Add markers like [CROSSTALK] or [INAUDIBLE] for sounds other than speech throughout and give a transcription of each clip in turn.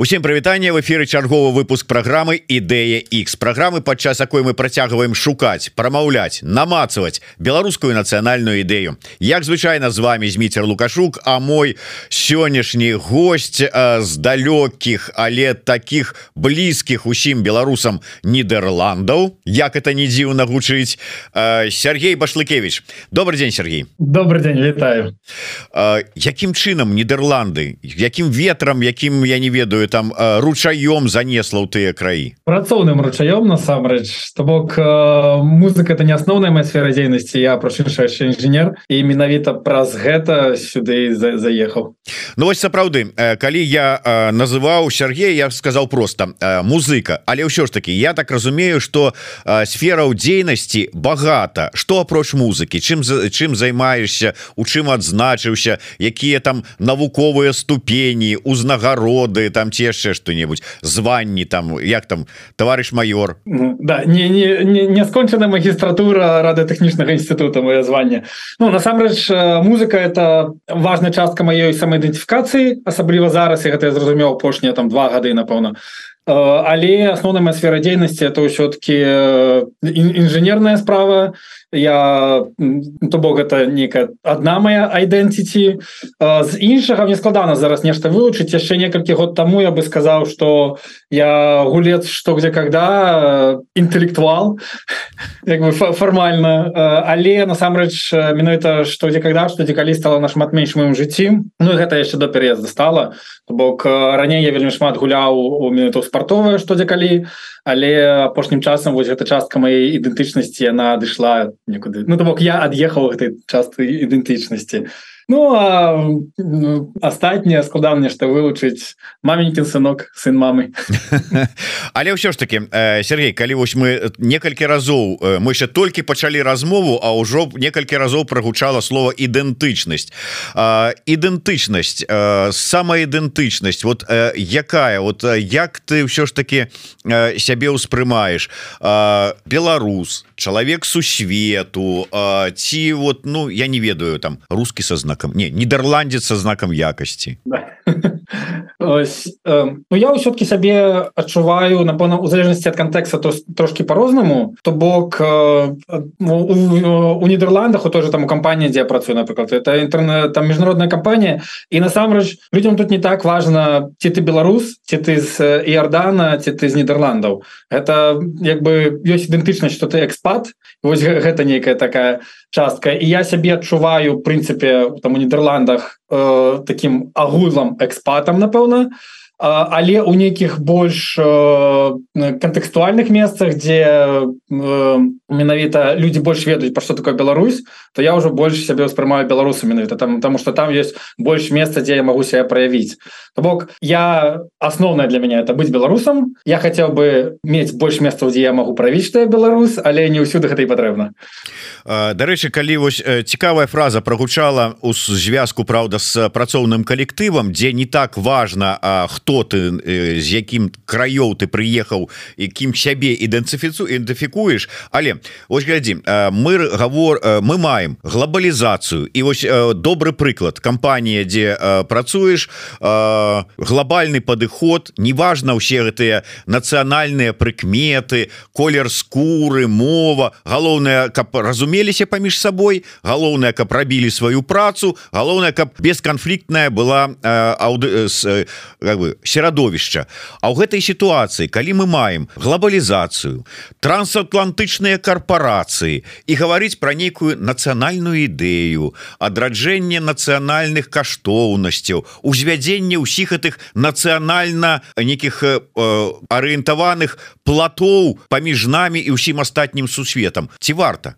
Усім прывітанне в эфиры чарговы выпуск программы ідэя X программы падчас якой мы працягваем шукаць прамаўляць намацаваць беларускую нацыянальную ідэю. Як звычайна з вами зміцер лукашук а мой сённяшні гость з далёкіх але таких блізкіх усім беларусам нідерландаў як это не дзіўна гучыць Сергей башлыкевич добрый день Сергей. Добрый день летаю Якім чынам нідерланды якім ветрам якім я не ведаю там ручаём занесла ў тыя краі? Працоўным ручаём насамрэч. То бок музыка это не асноўная моя сфера дзейнасці я прошышаючы інжынер і менавіта праз гэта сюды за, заехаў Ну вось сапраўды калі я называў Сергей я сказал просто музыка. Але ўсё ж таки я так разумею что сфераў дзейнасці багата. Что апроч музыкі? Чым чым займаешься? У чым адзначыўся? Якія там навуковыя ступені узнагароды там ці яшчэ что-нибудь званні там як там товарищ майор. Да не не не, не скончана магістратура радыотэхнічнага інститута мое званне Ну насамрэч музыка это важная частка маёй самаідэнтыфікацыі асабліва зараз і гэта я зразумеў апошнія там два гады напэўна але асноўная сфера дзейнасці это ўсё-таки інжынерная справа. Я то бок это некая одна моя айдэнціці з іншага мне складана зараз нешта вылучыць. Яшчэ некалькі год тому я бы сказаў что я гулец что где когда інтэлектуал [LAUGHS] як бы фармальна. Але насамрэч менавіта что дзе когда что дзе калі стала нашмат менш маім жыцці. Ну гэта яшчэ до переезда стала. Бок раней я вельмі шмат гуляў у мінуту спартовае что дзе калі але апошнім часам вось гэта частка моей ідэнтычнасці яна адышла некуды. Ну то бок я ад'ехаў гэтай часты ідэнтычнасці Ну а астатняе складан нешта вылучыць маменькін сынок сын мамы. [LAUGHS] Але ўсё ж таки Сергей калі вось мы некалькі разоў мы ще толькі пачалі размову а ўжо некалькі разоў прагучала слово ідэнтычнасць ідэнтычнасць самаідэнтычнасць вот якая? Вот як ты ўсё ж таки сябе ўспрымаеш? Беларус чалавек сусвету ці вот ну я не ведаю там русский со знаком знаком не нидерландец со знаком якости [LAUGHS] Ось, э, ну я все-таки сабе адчуваю напэўна у залежнасці от контекста то трошки по-рознаму то бок э, у, у нидерландах у тоже там у компании дзе працую напрыклад это интернет там міжнародная компания і насамрэч людям тут не так важно ці ты беларус ці ты з іордана ці ты з нидерландаў это як бы ёсць ідэнтычнасць что ты экспат вось гэта нейкая такая частка. І я сябе адчуваю прынцыпе там у нидерландах э, таким агулам экспатам напэўна але у нейкіх больш э, кантэкстуальных месцах дзе э, менавіта люди больш ведаюць про что такое Беларусь то я уже больш сябе ўспрымаю беларусу менавіта там потому что там есть больш месца дзе я могу себя проявіць то бок я асноўная для меня это быть беларусам. Я хотел бы мець больш месцаў дзе я могу правіць что я беларус але не ўсюды гэта і патрэбна. Дарэчы калі вось цікавая фраза прогучала у звязку Праўда с працоўным калектывам дзе не так важно хто хто ты з якім краёў ты прыехаў якім сябе ідэнцыфіцу ідэнтыфікуеш але ось глядзі мы гавор мы маем глобалізацыю і вось добры прыклад кампанія дзе працуеш глобальны падыход неважно ўсе гэтыя нацыянальныя прыкметы колер скуры мова. Галоўная каб разумеліся паміж сабой галоўная каб рабілі сваю працу галоўная каб бесканфліктная была аўды как бы серадовішча. А ў гэтай сітуацыі калі мы маем глобалізацыю трансатлантычныя карпорацыі і гаварыць пра нейкую нацыянальную ідэю адраджэнне нацыянальных каштоўнасцяў узвядзенне ўсіх гэтых нацыянальна нейкіх э, арыентаваных платоў паміж намі і ўсім астатнім сусветам. Ці варта?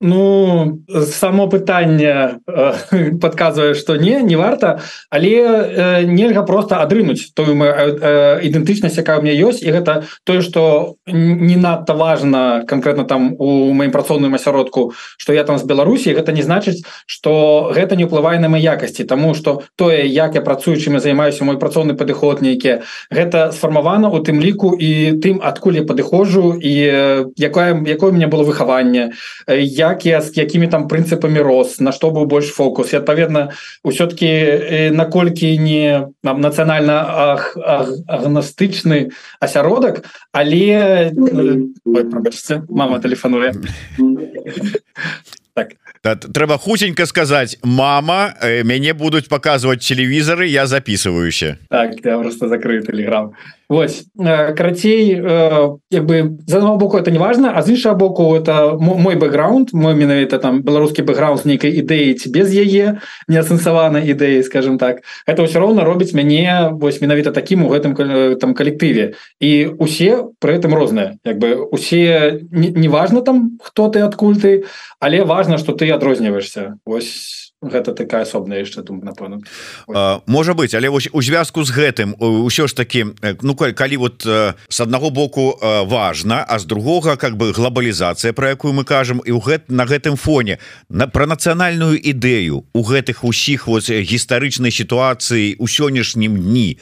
Ну само пытанне э, [LAUGHS] подказвае что не не варта але э, нельга просто адрынуць то тую ідэнтычнасць якая у меня ёсць і гэта тое что не надта важно конкретно там у маім працоўным асяродку что я там з Беларусі гэта не значыць что гэта не ўплывае на май якасці тому что тое як я працую чым я займаюся мой працоўны падыход нейкі гэта сфармавана у тым ліку і тым адкуль я падыходжу і якое якое у меня было выхаванне як я з якімі там прынцыпамі рос на што быў больш фокус. І адпаведна ўсё-таки наколькі не нам нацыянальна агностычны асяродак але Ой, мама тэлефануе. так трэба хутенька сказаць мама э, мяне будуць показывать телевізоры я записываюся так я просто закрыты телеграм. Вось карацей як бы за одного боку это не важно а з іншага боку это мой бэкграунд мой менавіта там беларускі бэкграунд з нейкай ідэі ці без яе не асэнсавана ідэі скажем так. Это ўсё роўна робіць мяне вось менавіта таким у гэтым там калектыве і усе при этом розныя як бы усе неважно не там хто ты адкуль ты але важно что ты адрозніваешься Вось гэта такая асобная яшчэ думаю напэўна. Можа быть але вось у звязку з гэтым ўсё ж таки ну калі вот с аднаго боку важно а з другога как бы глобалізацыя про якую мы кажам і ў гэт на гэтым фоне на про нацыянальную ідэю у гэтых усіх вот гістарычнай сітуацыі у сённяшнім дні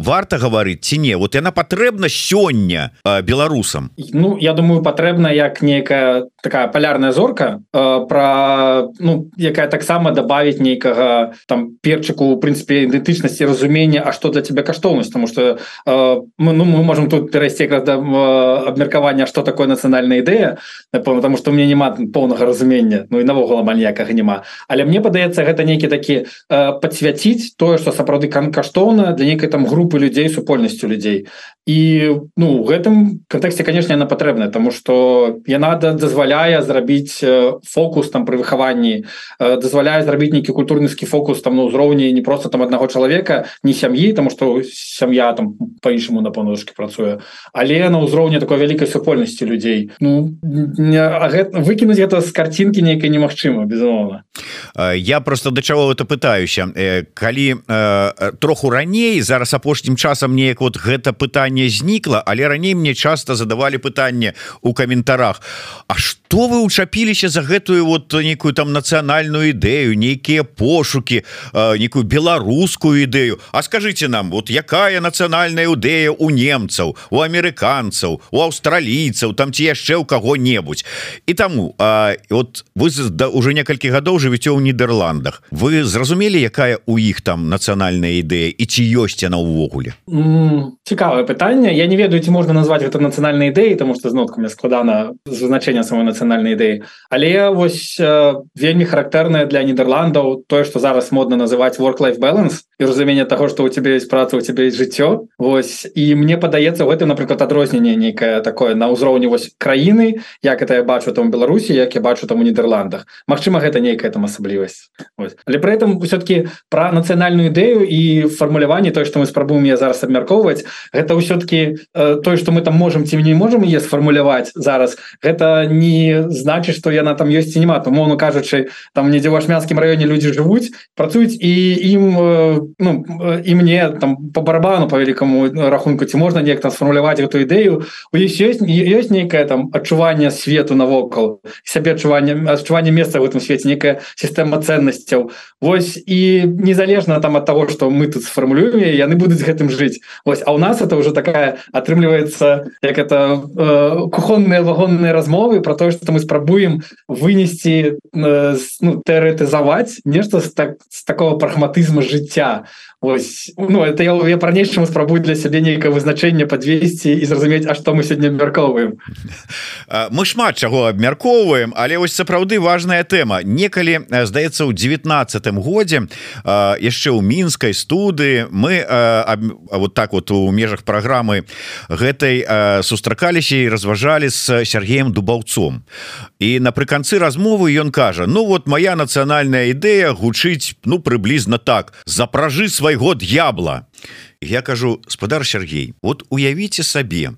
варта гаварыць ці не? Вот яна патрэбна сёння беларусам? Ну я думаю патрэбна як некая такая полярная зорка про ну якая таксама добавить нейкага там перчыку у прынцыпе ідэнтычнасці разумення А что для тебя каштоўнасць. Тому что э, мы ну мы можем тут перайсці когда э, абмеркавання что такое нацыянальная ідэя потому что мне няма полнага разумення Ну і навогул маньякага няма. Але мне падаецца гэта нейкі такі э, подсвяціць тое что сапраўды кан каштоўна для нейкай там групы людзей супольнасцю людзей. І ну гэтым контексте конечно она патрэбная тому что я надо дазваляе зрабіць фокус там пры выхаванні дазваляе зрабіць нейкі культурніцкі фокус там на ўзроўні не просто там аднаго чалавека не сям'і тому что сям'я там по-іншаму на панушкі працуе але на ўзроўні такой вялікай супольнасці людзей Ну выкінуць это з карцінкі нейкай немагчыма безумоўна я просто да чаго это пытаюся калі троху раней зараз апошнім часам неяк вот гэта пытанне знікла але раней мне часто задавали пытанне у каментарах. А что вы учапіліся за гэтую вот нейкую там нацыянальную ідэю нейкія пошуки некую беларускую ідэю? А скажите нам вот якая нацыянальная ідэя у немцаў у амерыканцаў у аўстралійцаў там ці яшчэ ў кого-небудзь і таму а, вот вы да, уже некалькі гадоў жывіце ў нідерландах вы зразумелі якая у іх там нацыянальная ідэя і ці ёсць яна ўвогуле? Цікавае пытанне. Я не ведаю ці можна назваць гэта нацыянальнай ідэі тому что зноткамі складана значэння самой нацыянальнай ідэі але вось вельмі характэрная для нідерландаў тое что зараз модно называть work-life balance і разумение того что у тебя есть праца у тебя есть жыццё. Вось і мне падаецца в этом напрыклад адрозненне нейкае такое на ўзроўні вось краіны як это я бачу там Беларусі як я бачу там у нідерландах. Мачыма гэта нейкая там асаблівасць. Але при этом все-таки про нацыянальную ідэю і фармуляванне то что мы спрабуем я зараз абмяркоўваць гэта ўсё-таки э, тое что мы там можем ці не можем е сфармуляваць зараз гэта не значит что яна там ёсць нема то мону кажучы там недзе ваш мяскім раёне люди жывуць працуюць і ім ну і мне там по барабану по великкаму рахунку ці можна неяк там сфармуляваць эту ідэю. У есть ёсць нейкае там адчуванне свету навокал сябе адчуванне адчуванне месца в этом свеце некая сістэма ценнасцяў Вось і незалежна там от того что мы тут сфармулюем яны будуць гэтым жыць Вось а у нас это уже такая атрымліваецца як это э, кухонные вагонные размовы про тое что мы спрабуем вынести э, ну, тэарэтызаваць нешта з так з такого прагматызма жыцця Ось ну это я, я пра-нейшаму спрабую для сябе нейкае вызначэнне подвесці і зразумець А што мы сёння абмяркоўваем мы шмат чаго абмяркоўваем але вось сапраўды важная тэма. Некалі здаецца ў девятнадцатым годзе яшчэ ў мінскай студы мы а, вот так вот у межах праграмы гэтай сустракаліся і разважалі з Сергеем дубаўцом. І напрыканцы размовы ён кажа Ну вот моя нацыянальная ідэя гучыць ну прыблізна так. Запражы свой свайго д'ябла я кажу спадар Сергей вот уявіце сабе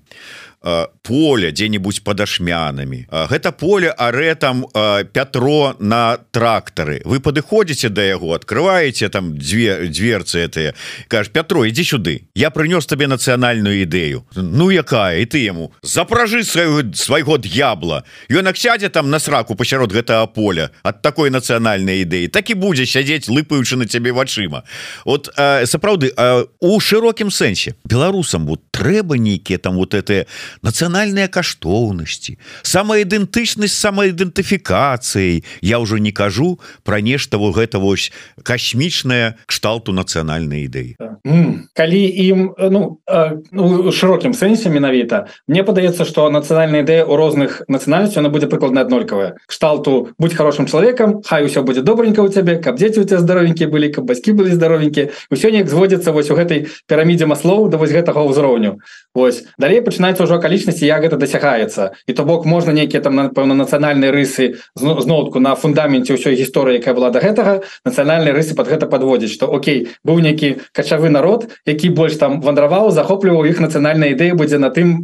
поле дзе-нибудь под ашмянамі. Гэта поле аре там Пятро на трактары. Вы падыходзіце да яго открываете там две дверцы это кажешь Пятро иди сюды я прынёс табе нацыянальную ідэю Ну якая? І ты яму запражы сваю свайго д'ябла ён сядзе там на сраку пасярод гэтага поля от такой нацыянальнай ідэі. Так і будзе сядзець лыпаючы на цябе вачыма. Вот сапраўды у шырокім сэнсе беларусам вот трэба нейкія там вот это нацыянальныя каштоўнасці самаідэнтычнасць самаідэнтыфікацыяй я ўжо не кажу про нешта во гэта вось касмічная кшталту нацыянальнай ідэі калі ім ну, ну шырокім сэнсе менавіта мне падаецца что нацыянальная ідэя у розных нацыянальнасцю она будзе прыкладна аднолькавая кшталту будь хорошим чалавекам хай усё будзе добренька у цябе каб дзеці у тебя здаровенькі былі каб бацькі былі здаровенькі ўсё неяк зводзіцца вось у гэтай пірамідзе маслоў да вось гэтага ўзроўню. Вось. Далей пачынаецца ўжо акалічнасці як гэта дасягаецца і то бок можна нейкія там напэўна нацыянальныя рысы знотку на фундаменце ўсёй гісторыі якая была до гэтага нацыянальныя рысы под гэта подводзіць что Окей быў нейкі качавы народ які больш там вандраваў захопліваў іх нацыянальная ідэя будзе на тым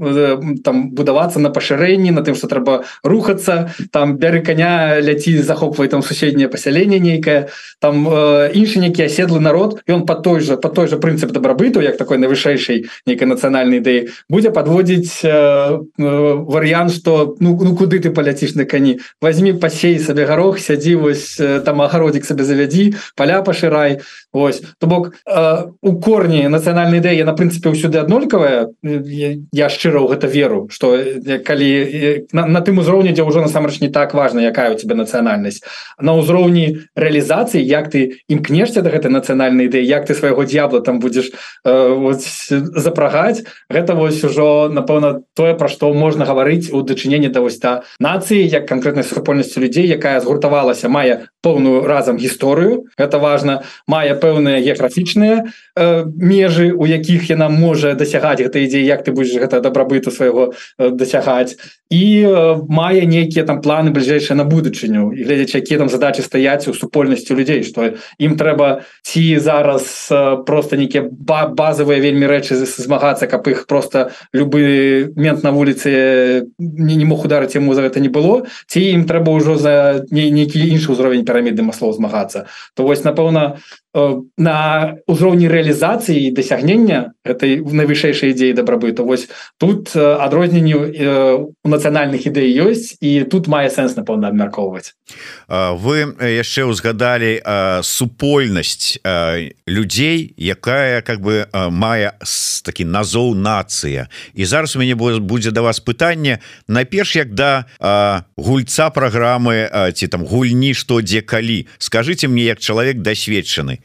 там будавацца на пашырэнні на тым что трэба рухацца там бяры коня ляці захопвай там суседняе пасяленне нейкае там э, іншы нейкі аседлы народ. Ён по той же по той же прынцып дабрабыту як такой найвышэйшай нейкай нацыянальнай ідэі будзе подводзіць э, э, варыянт что ну, ну куды ты паляціш на кані? Возьми пасей сабе гарох сядзі вось э, там агародзік сабе завядзі поля пашырай Вось то бок э, у корні нацыянальнай ідэі на прынцыпе ўсюды аднолькавая я, я шчыра ў гэта веру что калі на, на тым узроўні дзе ўжо насамрэч не так важна якая у тебя нацыянальнасць. На ўзроўні рэалізацыі як ты імкнешся да гэтай нацыянальнай ідэі як ты свайго д'ябла там будзеш э, запрагаць гэта вось ужо напэўна тое пра што можна гаварыць у дачыненні да вось та нацыі як канкрэтнай супольнасцю людзей якая згуртавалася мае поўную разам гісторыю это важно. Мае пэўныя геаграфічныя э, межы у якіх яна можа дасягаць гэта ідзе як ты будзеш гэта дабрабыту свайго э, дасягаць. І э, мае нейкія там планы бліжэйшыя на будучыню. І гледзяч якія там задачи стаяць у супольнасцю людзей что ім трэба ці зараз э, просто нейкія ба базовыя вельмі рэчы змагацца каб іх просто любы мент на вуліцы не, не мог ударыць яму за гэта не было ці ім трэба ўжо за нейкі іншы ўзровень піраміды маслоў змагацца то вось напэўна на ўзроўні рэалізацыі дасягнення этой найвышэйшай ідзеі дабрабыту Вось тут адрозненню э, у нацыянальных ідэй ёсць і тут мае сэнс напэўна абмяркоўваць вы яшчэ ўзгадалі супольнасць людзей якая как бы мае такі назоў нацыя і зараз у мяне будзе да вас пытанне найперш як да гульца праграмы ці там гульні што дзе калі скажите мне як чалавек дасведчаны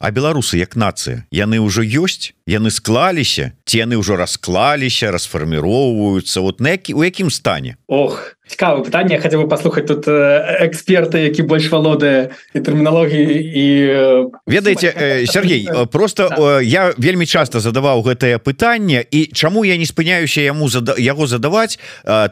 А беларусы як нацыя яны ўжо ёсць яны склаліся ці яны ўжо расклаліся расфарміроўваюцца. Вот на які у якім стане? Ох цікавае пытанне. Хаця бы паслухаць тут эксперты які больш валодае і тэрміналогіі і ведаеце Сергей просто я вельмі часто задаваў гэтае пытанне. І чаму я не спыняюся яму зада яго задаваць?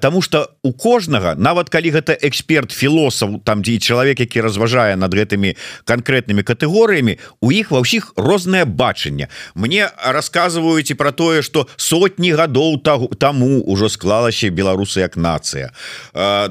Таму что у кожнага нават калі гэта эксперт філосаф там дзе чалавек які разважае над гэтымі канкрэтнымі катэгорыямі у іх ва ўсіх рознае бачанне. Мне рассказываюць і про тое что сотні гадоў таму ўжо склалася беларусы як нацыя.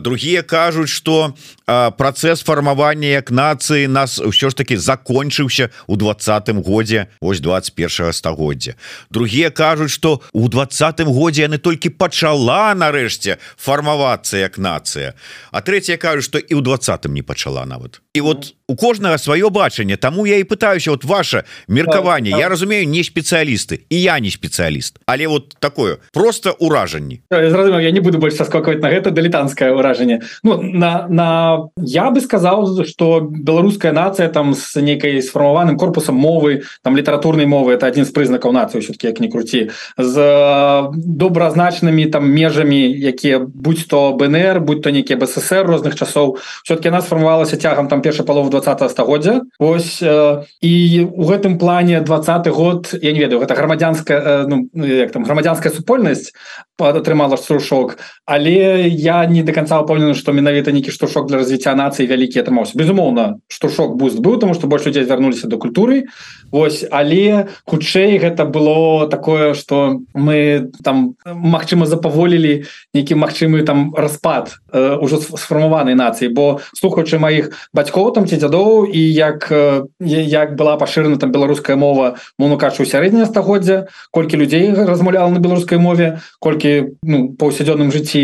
Другие кажуць что працэс фармавання як нацыі нас ўсё ж таки закончыўся у двадцатым годзе ось 21 стагоддзя. Другие кажуць что у двадцатым годзе яны толькі пачала нарэшце фармавацца як нацыя. А третья кажу что і ў двадцатым не пачала нават. І вот у кожнага сваё бачанне Таму я і пытаюся вот ваше меркаванне я разумею не спецыялісты і я не спецыяліст але вот такое. Просто ўражанне я, я не буду больш соскакваць на гэта дылетанскае ўражанне Ну на на я бы сказал что беларуская нация там с нейкай сфармаваным корпусам мовы там літаратурнай мовы это один з прызнакаў нацыі все-таки як не круці з добразначнымі там межамі якія будь то БНР будь то нейкі БССР розных часоў. Все-таки нас сфармавалася цягам там перша палова 20 стагоддзя. Вось э, і у гэтым плане двадцатый год я не ведаю гэта грамадзянская э, ну, як там грамадзянская супольнасць атрымала струшок. Але я не до конца упомнены что менавіта нейкі штуршок для развіцця нацыі вялікі атрымаўся безумоўна штуршок буст быў тому что больш людзей вярнуліся до культуры. Вось але хутчэй гэта было такое что мы там Мачыма запаволілі нейкі магчымы там распад э, ужо сфармаванай нацыі. Бо слухаючы маіх бацькоў там ці дзядоў і як э, як была пашырана там беларуская мова мону качу сярэдняе стагоддзя колькі людзей размаўляла на беларускай мове колькі ну паўсядзённым жыцці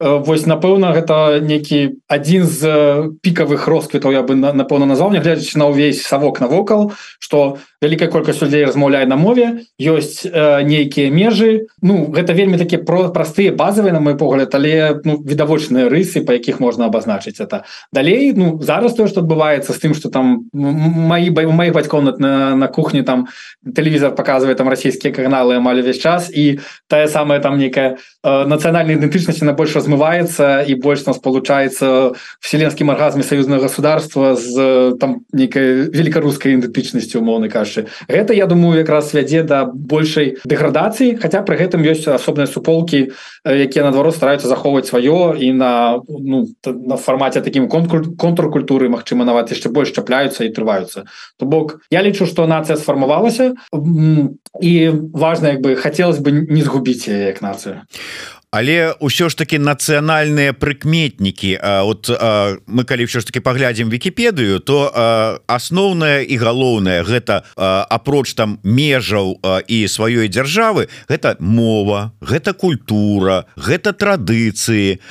вось напэўна гэта некі адзін з пікавых росквітаў я бы напэўна назваў не глядзячы на ўвесь савок навокал что вялікая колькасць людзей размаўляе на мове ёсць э, нейкія межы. Ну гэта вельмі такі про простыя базовые на мой погляд але ну, відавочныя рысы по якіх можна абазначыць это. Далей Ну зараз то что адбываецца з тым что там мои бай моих бацькоў на, на кухне там телевізор показывает там расійскія каналы амаль увесь час і тая самая там некая э, нацыянальная ідэнтычнасці на больш размываецца і больш нас получается вселенскім аргазме союзного государства з там некой великарускай ідэнтычнасцю умоўны кажучы гэта я думаю якраз вядзе да большай дэградацыі хотя при гэтым ёсць асобныя суполки якія наадварот стараюцца захоўваць сваё і на ну, на фармаце таким конкур контркультуры Мачыма нават яшчэ больш чапляюцца і трываюцца то бок я лічу что нацыя сфармавалася і важно як бы хотелось бы не згубіць як нацыю але ўсё ж таки нацыянальныя прыкметнікі вот мы калі ўсё ж таки паглядзім Вкіпедыю то асноўная і галоўная гэта апроч там межаў і сваёй дзяржавы гэта мова гэта культура гэта традыцыі.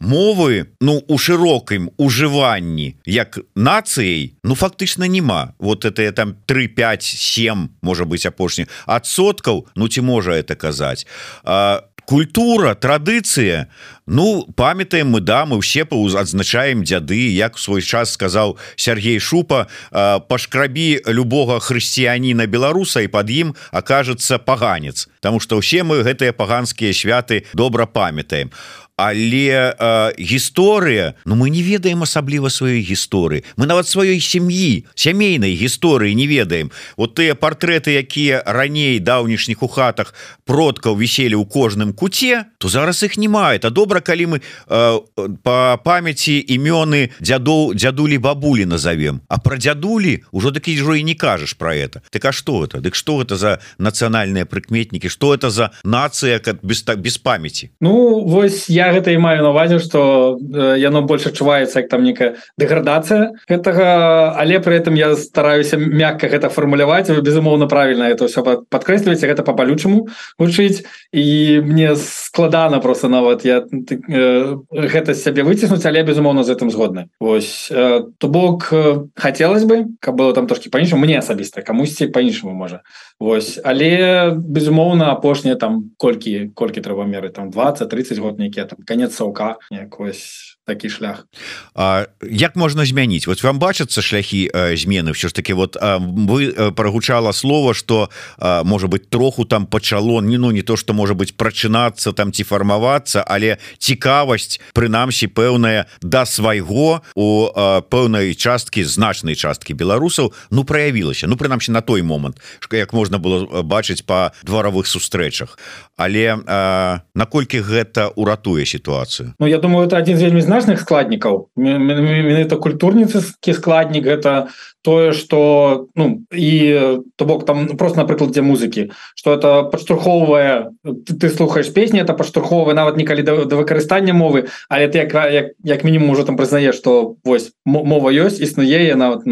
Мовы ну у шырокім ужыванні як нацыяй ну фактычна няма. Вот это там 3 5 7 можа быть апошні адсоткаў ну ці можа это казаць. А культура традыцыя Ну памятаем мы да мы все адзначаем дзяды. Як свой час сказаў Сергей шупа пашкрабі любога хрысціяніна беларуса і под ім окажется паганец Таму что ўсе мы гэтыя паганскія святы добра памятаем але э, гісторыя Ну мы не ведаем асабліва сваёй гісторыі. Мы нават сваёй сям'і сямейнай гісторыі не ведаем. Вот тыя партрэты якія раней даўнішніх у хатах продкаў віселі ў кожным куце то зараз их не мае а добра калі мы э, по памяці імёны дзядоў дзядулі бабулі назовем а про дзядулі ўжо такі ўжо і не кажаш про это. Так а что это дык что это за нацыянальныя прыкметнікі? Что это за нацыя как без так без памяти Ну вось я гэта і маю навазе что яно больше адчуваецца як там некая дэградацыя гэтага але при этом я стараюся мякка гэта фармуляваць. Вы безумоўна правильно это все подкрэсліваеце гэта по балючаму вучыць. І мне складана просто нават я э, гэта сябе выціснуць але безумоўна з гэтым згодны. Вось э, то бок э, хотелось бы каб было там трошки па-іншаму мне асабіста камусьці па-іншаму можа. Вось але безумоўна апошнія там колькі колькі трэба меры там 20-30 год нейкія там конец саўка якось такі шлях. А, Як можна змяніць? Вот вам бачацца шляхі э, змены все ж таки вот э, вы прогучала слово что может быть троху там пачало не ну не то что может быть прачынацца там ці фармавацца але цікавасць прынамсі пэўная да свайго у пэўнай часткі значнай часткі беларусаў ну проявілася ну прынамсі на той момант як можна было бачыць по дваровых сустрэчах але э, наколькі гэта уратуе сітуацыю Ну я думаю это один з вельмі значных значных складнікаў это культурніцкі складнік гэта тое что ну і то бок там просто на прыкладзе музыкі что это падштурхоўвае ты, ты слухаешь песні это падштурхоўвае нават некалі да, да выкарыстання мовы але ты як, як, як мінімум уже там прызнаеш что вось мова ёсць існуе нават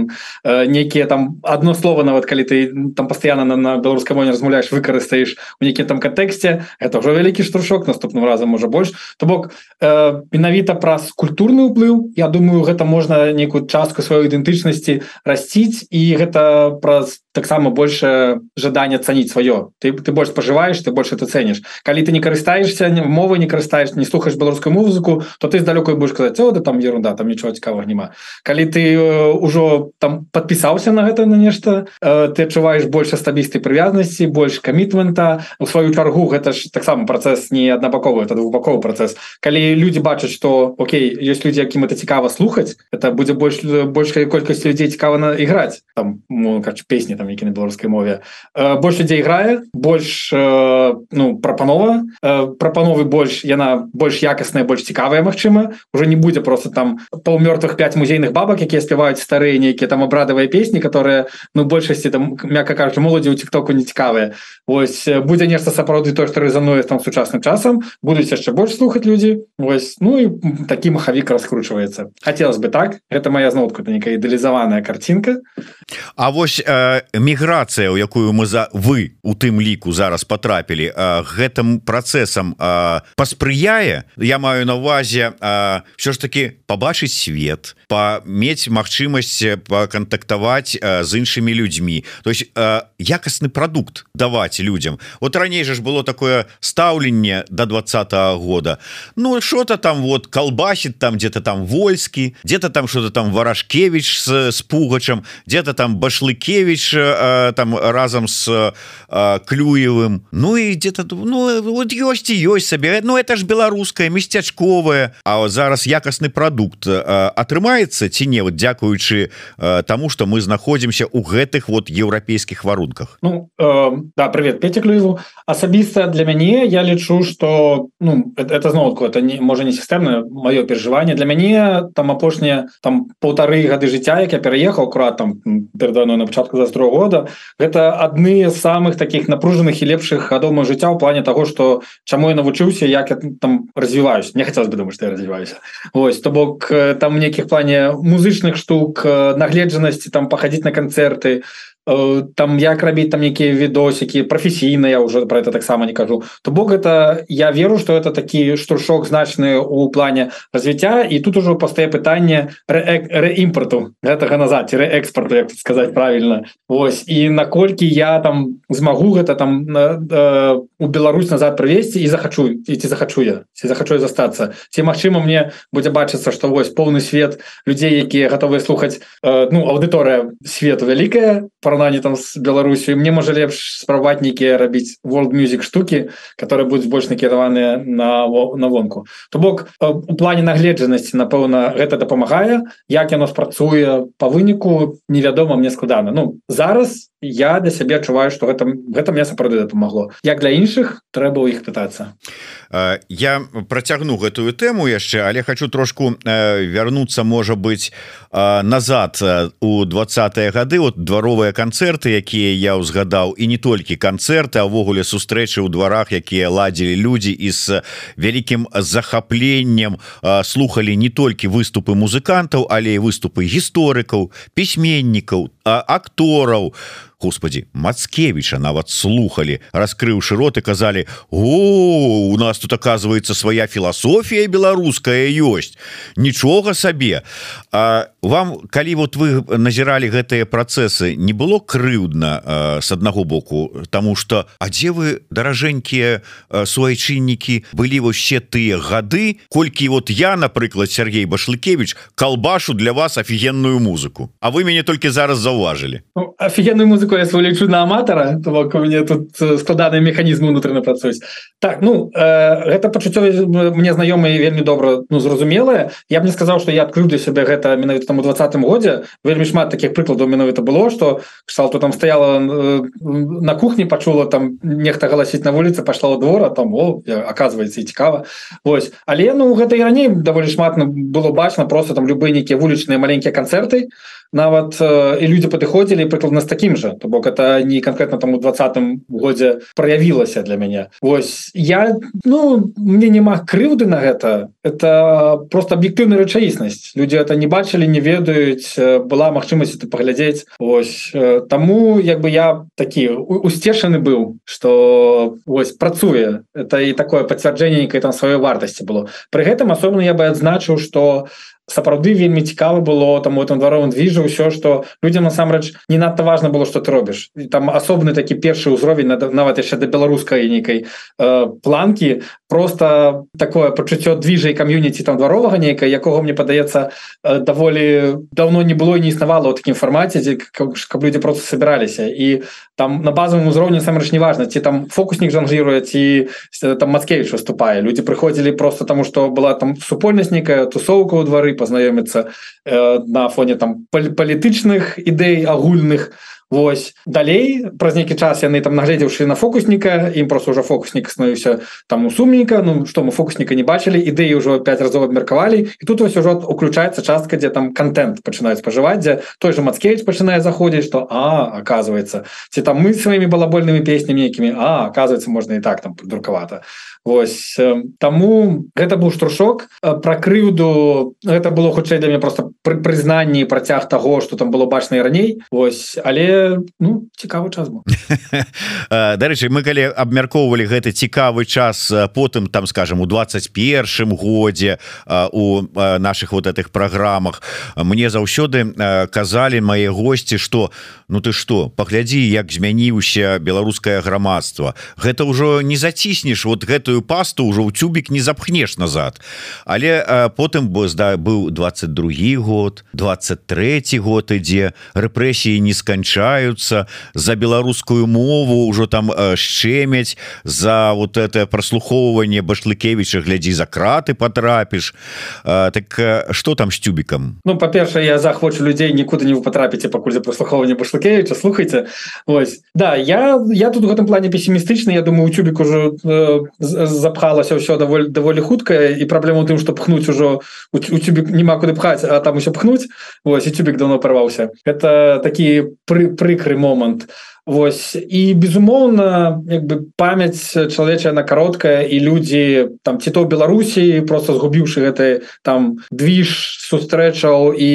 нейкіе там одно слово нават калі ты там постоянно на, на беларускай моне размаўляешь выкарыстаеш у нейкі там кантэксце это ўжо вялікі штуршок наступным разам можа больш то бок менавіта праз культурны ўплыў Я думаю гэта можна некую частку сваёй ідэнтычнасці расціць і гэта праз таксама больше жадання цаніць сваё. Ты ты больш спажываешь ты больше ты цэніш. Калі ты не карыстаешься мовы не карыстаешь не слухаешь беларускую музыку то ты здалёкай будешь сказать да там ерунда там нічого цікавого няма калі ты ўжо э, там подпісаўся на гэта на нешта э, ты адчуваешь больше стабістай прывязнасці больш камітмента. У сваю чаргу гэта ж таксама працэс не аднабаковы это двухбаковы працэс. Калі люди бачаць что Окей есть люди якім это цікава слухаць это будзе больш большая колькасць людзей цікава на іграць там ну, песні там там які на беларускай мове. Э, больш людзей грае больш э, ну прапанова э, прапановы больш яна больш якасная больш цікавая Мачыма уже не будзе просто там паўмёртвых 5 музейных бабак якія спяваюць старыя нейкія там абрадавыя песні которые ну большасці там мякка кажучы моладзі у тиктоку не цікавыя. Вось будзе нешта сапраўды то што рэзануе там сучасным часам будуць яшчэ больш слухаць людзі. Вось ну і такі махавік раскручваецца. Хотелось бы так это моя знотку это некая ідэалізаваная картинка. А вось э, міграцыя у якую мы за вы у тым ліку зараз потрапілі гэтым працэсам паспрыяе я маю на увазе все ж таки побачыць свет памець магчымасць пакантактаваць з іншымі людзьмі. То есть якасны продукт даваць людям вот раней же ж было такое стаўленне до двадца -го года. Ну что-то там вот колбасит там где-то там вольскі где-то там что-то там варашкевич с, пугачем где-то там башлыкевич яшчэ там разам с э, клюевым. Ну і дзе-то ну вот ёсць і ёсць сабе Ну это ж беларускае местячковае А зараз якасны прадукт атрымаецца э, ці не вот дзякуючы э, тому что мы знаходзімся у гэтых вот еўрапейскіх варунках? Ну э, да привет Петя клюеву. Асабіста для мяне я лічу что ну это зноўку это не можа не сістэмна маё перажыванне для мяне там апошнія там паўтары гады жыцця як я пераехаў акурат там перадано на пачатку застро 22 года гэта адны з самых таких напружаных і лепшых гадоў мой жыцця ў плане таго што чаму я навучыўся як я там развіваюсь не хацелось бы думаць што я развіваюся. Вось то бок э, там нейкіх плане музычных штук э, нагледжанасці там пахадзіць на канцэрты там як рабіць там якія відосікі прафесійна я уже про это таксама не кажу. То бок это я веру что это такі штуршок значны у плане развіцця і тут ужо пастае пытанне рэімпорту гэтага назад экспорту як сказать правильно. Вось і наколькі я там змагу гэта там э, у Беларусь назад правесці і захачу ці захачу я ці захачу застацца. Ці Мачыма мне будзе бачыцца что вось поўны свет людзей якія гатовыя слухаць э, ну аўдыторыя свету вялікая про параўнанні там з Беларусю мне можа лепш справаць нейкія рабіць world music штуки которые будуць больш накіраваныя на на вонку. То бок э, у плане нагледжанасці напэўна гэта дапамагае. Як яно спрацуе по выніку невядома мне складана. Ну зараз я для сябе адчуваю что гэта гэта мне сапраўды дапамагло. Як для іншых трэба ў іх пытацца. Я працягну гэтую тэму яшчэ але хочу трошку вярнуцца можа быть назад у двадцатые гады. Вот дваровыя канцэрты якія я ўзгадаў і не толькі канцэрты увогуле сустрэчы ў дварах якія ладзілі людзі і з вялікім захапленнем слухали не толькі выступы музыкантаў але і выступы гісторыкаў пісьменнікаў актораў Господи Мацкевича нават слухали раскрыўшы рот и казалі О у нас тут оказывается своя філасофія беларуская ёсць. Нічога сабе. А вам калі вот вы назіралі гэтыя працэсы не было крыўдна с аднаго боку? Тому что а дзе вы даражэнькія суайчыннікі былі вообще тыя гады колькі вот я напрыклад Сергей башлыкевич колбашу для вас офігенную музыку? А вы мяне толькі зараз заўважылі ну, офігенную музыку я свою лічу на аматара то бок у мяне тут складаныя механізмы унутраны працуюць так ну э, гэта пачуццё мне знаёмыя вельмі добра ну зразумелая я б не сказаў что я адкрыў для сябе гэта менавіта там у двадцатым годзе. Вельмі шмат таких прыкладаў менавіта было что ксал то там стаяла э, на кухне пачула там нехта галасіць на вуліцы пашла у двора там о оказывается і цікава. Вось. Але ну гэта і раней даволі шмат было бачна просто там любые нейкія вулічныя маленькія канцэрты нават э, і люди падыходзілі прыкладна з таким же то бок это не конкретно там у двадцатым годзе проявілася для мяне Вось я ну мне няма крыўды на гэта. Это просто аб'ектыўная рэчаіснасць люди это не бачылі не ведаюць э, была магчымасць это паглядзець. Вось э, таму як бы я такі усцешаны быў что вось працуе. Это і такое пацвярджэнне нейкай там сваёй вартасці было. При гэтым асобна я бы адзначыў что сапраўды вельмі цікава было там у этом дваровым движу ўсё что людям насамрэч не надта важно было что ты робіш. Там асобны такі першы ўзровень нават яшчэ да беларускай нейкай э, планки просто такое пачуццё движай кам'юніці там дваровага нейкая якога мне падаецца э, даволі давно не было не існавала ў такім фармаце дзе каб, каб люди просто собираліся і там на базовым узроўні самрэч не важно ці там фокуснік жанжируе ці там Маскевич выступае. Люди прыходзілі просто тому что была там супольнасць нейкая тусовка ў двары познаёміцца э, на фоне там палітычных ідэй агульных Вось далей праз нейкі час яны там нагледзеўшы на фокусніка ім просто уже фокуснік становіўся там у сумніка Ну што мы фокусніка не бачылі ідэі ўжо 5 разоў абмеркавалі. І тут вось ужо уключаецца частка дзе там контент пачынаюць спажываць дзе той же Мацкевич пачынае заходзіць что а оказывается ці там мы сваімі балабольнымі песнямі якімі а оказывается можна і так там друкавата Вось таму гэта быў штуршок пра крыўду гэта было хутчэй для мяне просто пры прызнанні працяг того что там было бачна і раней. Ось але ну цікавы час [LAUGHS] дарэчы мы калі абмяркоўвалі гэты цікавы час потым там скажем у 21 годзе у наших вот этих праграмах мне заўсёды казалі мае госці что ну ты что паглядзі як змяніўся беларускае грамадства. Гэта ўжо не заціснеш вот гэтую пасту ўжо ў цюбік не запхнеш назад. Але потым бы зда быў 22 год 23 год ідзе рэпрэсіі не сканчаюцца за беларускую мову ўжо там шчемяць за вот это прослухоўванне башлыкевича глядзі за краты потрапіш так что там с тюбікам Ну па-першае я захвочу людзей нікуды не вы потрапіце пакуль за прослухоўванне башлыкевича слухайте Вось. Да я я тут у гэтым плане пессімістычны Я думаю у тюбік уже э, запхалася ўсё даволі даволі хуткая і праблема тым что пхнуть ужо у тюбік няма куды пхаць а там усё пхнуть. Вось і тюбік давно порваўся это такі пры прыкры момант Вось. І безумоўна як бы памяць чалавечая на кароткая і людзі там ці то Беларусі просто згубіўшы гэты там движ сустрэчаў і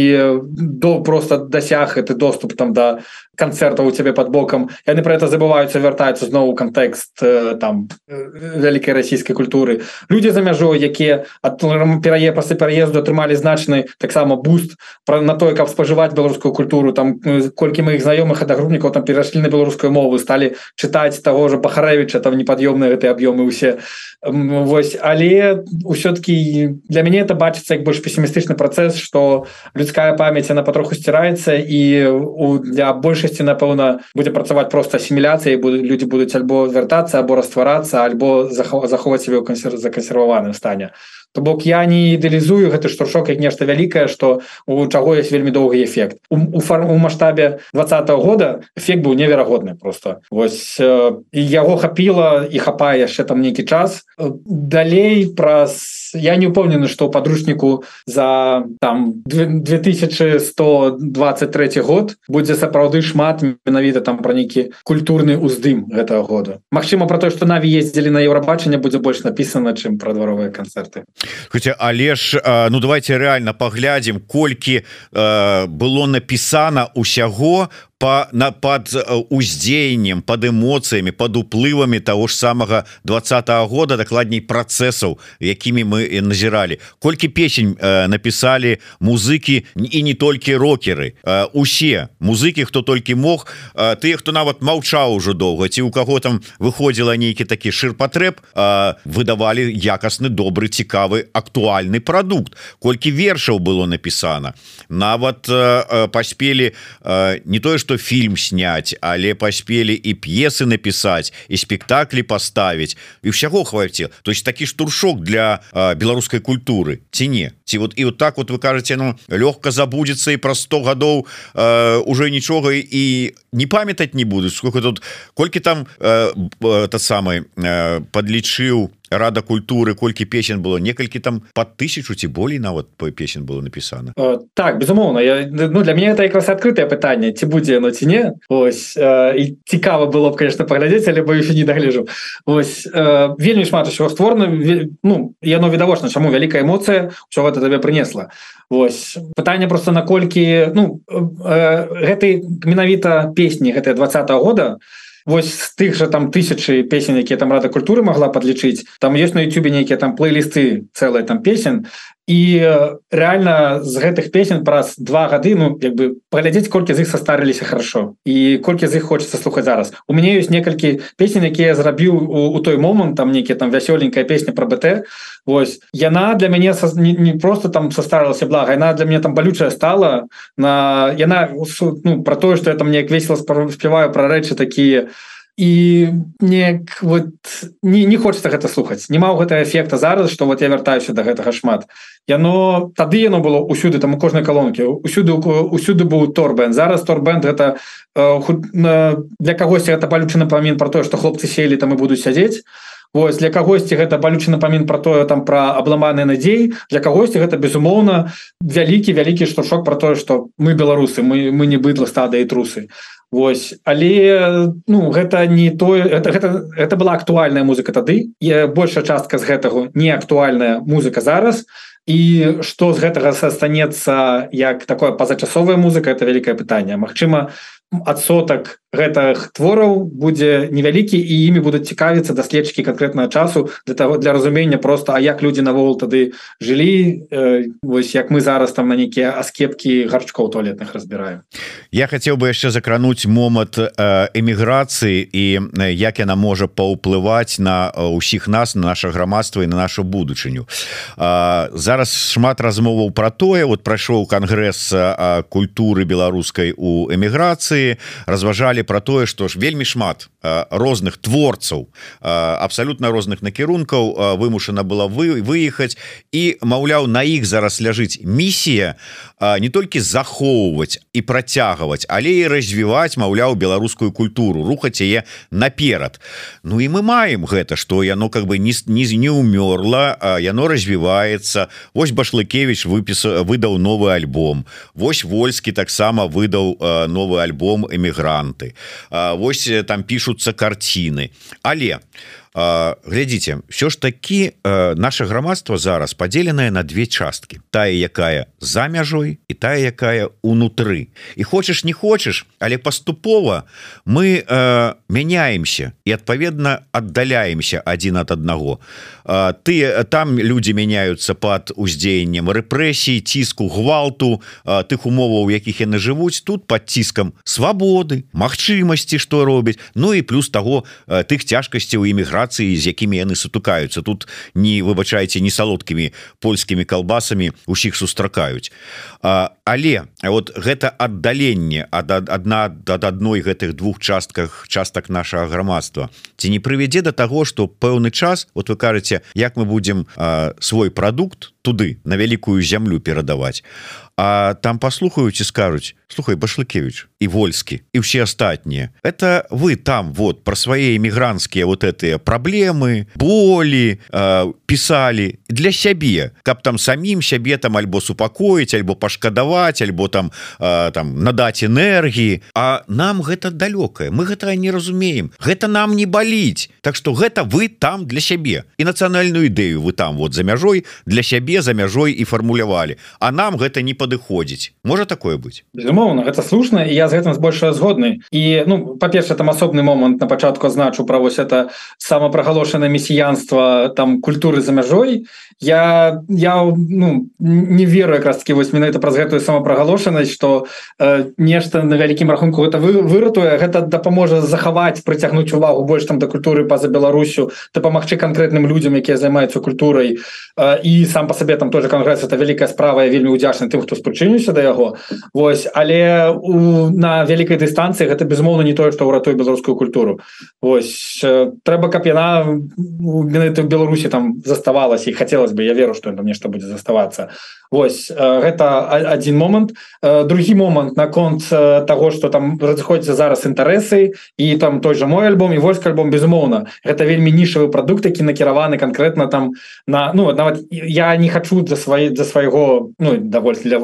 до просто дасяг гэты доступ там да концерта у цябе под бокам. Яны про это забываюцца вяртаюцца зноў кантэкст там вялікай расійскай культуры. Людзі за мяжой якія ад перае пасы пераезду атрымалі значны таксама буст про на тое каб спажываць беларускую культуру там колькі моих знаёмых адагрупнікаў там перайшлі на беларускую мову сталі чытаць того же пахарэвича там непад'ёмныя гэты аб'ёмы усе Вось але ўсё-таки для мяне это бачыцца як больш пессімістычны працэс что людская памяць она патроху сціраецца і у для большасці напэўна будзе працаваць просто асіміляцыі будуць людзі будуць альбо вяртацца або растварацца альбо захоўваць сябе кансер закансерваваным стане то бок я не ідэалізую гэты штуршок як нешта вялікае што у чаго есть вельмі доўгі эфект. У, у фарму маштабе два -го года эфект быў неверагодны просто вось э, яго хапіла і хапае яшчэ там нейкі час. Далей праз я не упомнены что ў падручніку за там 2123 год будзе сапраўды шмат менавіта там пра нейкі культурны уздым гэтага года. Мачыма про то что наві ездзілі на еўрабачанне будзе больш напісана чым пра дваровыя канцэрты Хаця але ж ну давайте реально паглядзім колькі э, было напісана усяго по на под уздзеяннем под эмоцыямі под уплывамі того ж самага двадцатого года дакладней процессаў якімі мы назіралі. Колькі песень э, написали музыкі і не толькі рокеры. Э, усе музыкі хто толькі мог э, ты хто нават маўчаў ужо доўга ці у каго там выходзіла нейкі такі ширпатрэб э, выдавали якасны добры цікавы актуальны продукт колькі вершаў было написано нават э, паспелі э, не тое что что фільм снять але паспелі і п'есы написать і спектаклі поставить і ўсяго хваце то есть такі штуршок для а, беларускай культуры. Ці не? Ці вот і вот так вот вы кажаце ну лёгка забудется і про 100 гадоў уже нічога і не памятаць не буду. Сколько тут колькі там тот самый подлічыў рада культуры колькі песен было некалькі там под тысячу ці болей нават по песен было написано. Э, так безумоўно я ну для меня это якраз открытое пытанне ці будзе оно ці не ось э, і цікава было б конечно паглядзець але боюсь не дагляжу ось э, вельмі шмат усего створана ну яно відавочна чаму вялікая эмоцыя що гэта табе прынесла Вось пытанне просто наколькі ну гэтай менавіта песні гэтыя двадцатого года Вось з тых жа там тысячи песен якія там рада культуры могла подлічыць там есть на Ютубе нейкія там плейлісты целые там песен і реально з гэтых песен праз два гады ну як бы паглядзець колькі з іх состарыліся хорошо і колькі з іх хочется слухаць зараз. У мяне ёсць некалькі песен якія зрабіў у, у той момант там нейкія там вясёленькая песня про БТ Вось. Яна для мяне са, не, не просто там состарылася блага яна для меня там балючая стала на яна ну, про тое что я там неяк весело спяваю про рэчы такія і не вот не, не хочется гэта слухаць. Не маў гэта эфекта зараз что вот я вяртаюся до гэтага шмат. Яно тады яно было усюды там у кожнай калонкі. Усюды усюды быў торбен зараз торбенд гэта э, для кагосьці это палючаны памін про тое что хлопцы селі там і будуць сядзець Вось для кагосьці гэта балючы напамін про тое там про абламаны надзей для кагосьці гэта безумоўна вялікі вялікі штуршок про тое что мы беларусы мы мы не быдла стада і трусы. Вось але ну гэта не тое это, гэта, это была актуальная музыка тады я большая частка з гэтага не актуальная музыка зараз. І что з гэтага застанецца як такое пазачасовая музыка это вялікае пытанне. Мачыма адсотак гэтых твораў будзе невялікі і імі будуць цікавіцца даследчыкі конкретного часу для того для разумення просто А як люди навол тады жылі э, вось як мы зараз там на нейкія аскепкі гарчкоў туалетных разбіраем. Я хотел бы яшчэ закрануть момант э, эміграцыі і э, як яна можа паўплываць на ўсіх нас на наше грамадства і на нашу будучыню. Зараз шмат размоваў про тое вот прайшоў кангрэс культуры беларускай у эміграцыі разважалі про тое что ж вельмі шмат розных творцаў абсалютна розных накірункаў вымушана была вы выехаць. І маўляў на іх зараз ляжыць місія не толькі захоўваць і працягваць але і развіваць маўляў беларускую культуру рухаць яе наперад. Ну і мы маем гэта что яно как бы не не не умёрла яно развіваецца. Вось башлыкевич выпіс выдаў новы альбом. Вось вольскі таксама выдаў новы альбом эмігранты Вось там пишутся картины. Але глядзіце все ж таки наше грамадство зараз поделенное на две частки тая якая за мяжой і тая якая унутры і хочешь не хочешь але поступова мы э, меняемся і адпаведна отдаляемся один от одного ты там люди меняются под уздзеяннем рэпрэсій ціску гвалту тых умоваў якіх яны жывуць тут под ціскам свабоды магчымасці что робіць Ну і плюс того тых цяжкасцяў іміграцыі адміністрацыі з якімі яны сутыкаюцца. Тут не выбачаеце не салодкімі польскімі калбасамі усіх сустракаюць але вот гэта аддаленне ад адна ад адной гэтых двух частках частак нашага грамадства ці не прывядзе до таго что пэўны час вот вы кажаце як мы будем свой прадукт туды на вялікую зямлю перадаваць. А там паслухаюць і скажуць слухай башлыкевич і вольскі і все астатнія это вы там вот про свае эмігрантскія вот этыя праблемы болі э, писали для сябе каб там самім сябе там альбо супакоіць альбо пашкадаваць альбо там э, там надаць энергіі. А нам гэта далёкае мы гэта не разумеем. Гэта нам не баліць Так что гэта вы там для сябе. І нацыянальную ідэю вы там вот за мяжой для сябе за мяжой і фармулявалі. А нам гэта не падыходзіць. Можа такое быць? Безумоўна гэта слушна я з гэтым збольшая згодны. І ну па-перша там асобны момант на пачатку значу пра вось это самапрагалошана месіянства там культуры за мяжой. Я я ну не веру якраз таки вось менавіта праз гэтую самапрагалошанасць что э, нешта на вялікім рахунку это вы выратуе. Гэта дапаможа захаваць прыцягнуць увагу больш там да культуры па-за Беларусю дапамагчы канкрэтным людзям якія займаюцца культурай. Э, і сам по сабе там тоже кангрэс это вялікая справа вельмі удзячны тым хто спрычыніўся да яго. Вось але у на вялікай дыстанцыі гэта безмоўна не тое што ўратуе беларускую культуру. Вось э, трэба каб яна менавіта Беларусі там заставалася і хацелось бы я веру что там нешта будзе заставацца. Вось гэта один момант. Другі момант наконт того что там разыходзіцца зараз інтарэсы і там той же мой альбом і войск альбом безумоўна гэта вельмі нішавы продукт які накіраваны конкретно там на ну нават я не хочу за свае за свайго ну даволь для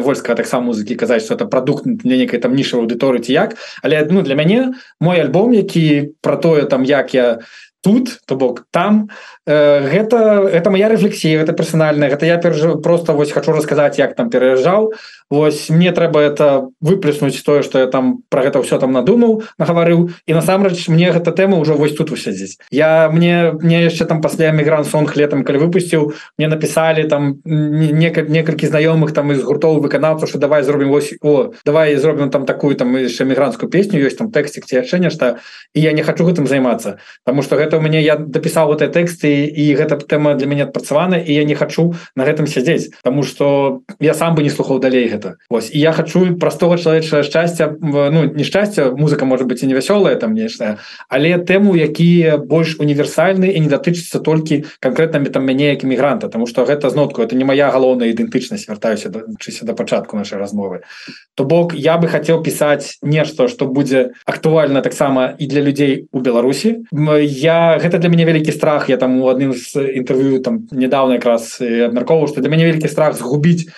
войска таксама музыкі казаць что это продукт для некай там нішавай аўдыторыі ці як. Але ну для мяне мой альбом які про тое там як я тут то бок там э, гэта это моя рефлексія это персональная гэта я перж просто вось хочу рассказать як там пераязджаў Вось мне трэба это выплеснуць тое что я там про гэта все там надумаў нагаварыў. І насамрэч мне гэта тэма уже вось тут усядзіць я мне мне яшчэ там пасля мігрант сон летом калі выпусціў мне написали там некалькі некалькі знаёмых там из гуртоў выканаўцаў что давай зробім вось о давай зробім там такую там яшчэ мігрантскую песню ёсць там тэксцік ці яшчэ нешта і я не хочу гэтым займацца потому что гэта у мяне я дапісаў вот тэксты і гэта тэма для мяне адпрацавана і я не хочу на гэтым сядзець. Потому что я сам бы не слухаў далей гэта Вось і я хочу простого чалавечае шчасця ну нешчасця музыка может быть і невясёлая там нешта але тэму якія больш універсальны і не датычыцца толькі конкретнами там мяне як эмігранта тому что гэта знотку это не моя галоўная ідэнтычнасць вяртаюся дачыся до пачатку нашай размовы то бок я бы хотел пісаць нешта что будзе актуальна таксама і для людзей у Беларусі. Я гэта для мяне вялікі страх. Я там у адным з інтэрв'ю там недавно якраз абмярковаў что для мяне вялікі страх згубіць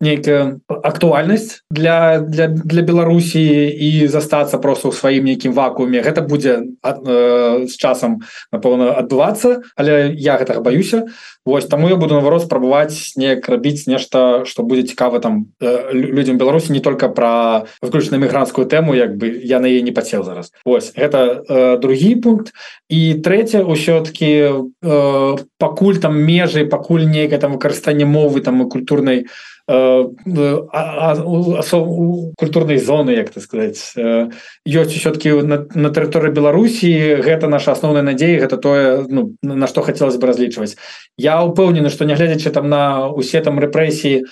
нейкая актуальнасць для для для беларусі і застацца просто ў сваім нейкім вакууме. Гэта будзе з часам напэўна адбывацца але я гэтага баюся Вось таму я буду наоборот спрабаваць неяк рабіць нешта что будзе цікава там людям беларусі не только про выключна мігрантскую тэму як бы я на яе не пацел зараз. Ось гэта э, другі пункт. І трэця ўсё-таки э, пакуль там межы пакуль нейкае там выкарыстанне мовы там і культурнай культурнай зоны як так сказать ёсць все-таки на, на тэрыторыі Беларусі гэта наша асноўная надзея гэта тое ну, на што хацелось бы разлічваць. Я упэўнены што нягледзячы там на усе там рэпрэсіі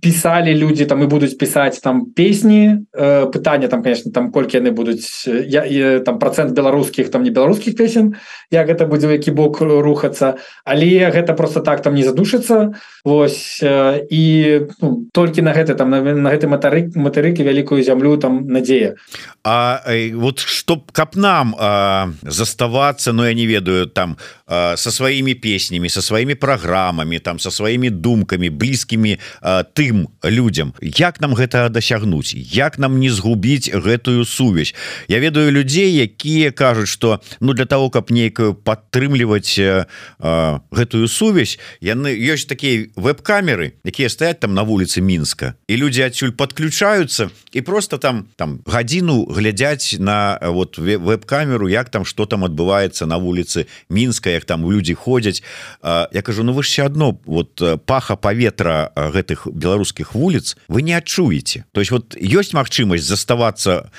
пісалі людзі там і будуць пісаць там песні пытання там конечно там колькі яны будуць я і, там процент беларускіх там не беларускіх песен як гэта будзе які бок рухацца але гэта просто так там не задушыцца. Вось і ну, толькі на гэта там на, на гэты матарык матарыкі вялікую зямлю там надзея. А вот чтоб каб нам заставацца но ну, я не ведаю там а, со сваімі песнямі со сваімі праграмамі там со сваімі думкамі блізкімі тым людям як нам гэта дасягнуць? Як нам не згубіць гэтую сувязь? Я ведаю людзей якія кажуць что ну для того каб нейкую падтрымліваць гэтую сувязь яны ёсць такія веб-камеры якія стаять там на вуліцы мінска і люди адсюль подключаются і просто там там гадзіну глядзяць на вот веб-камеру як там что там адбываецца на вуліцы мінска як там люди ходзяць я кажу ну вы все одно вот паха паветра гэтых беларускіх вуліц вы не адчуеце то есть вот ёсць магчымасць заставацца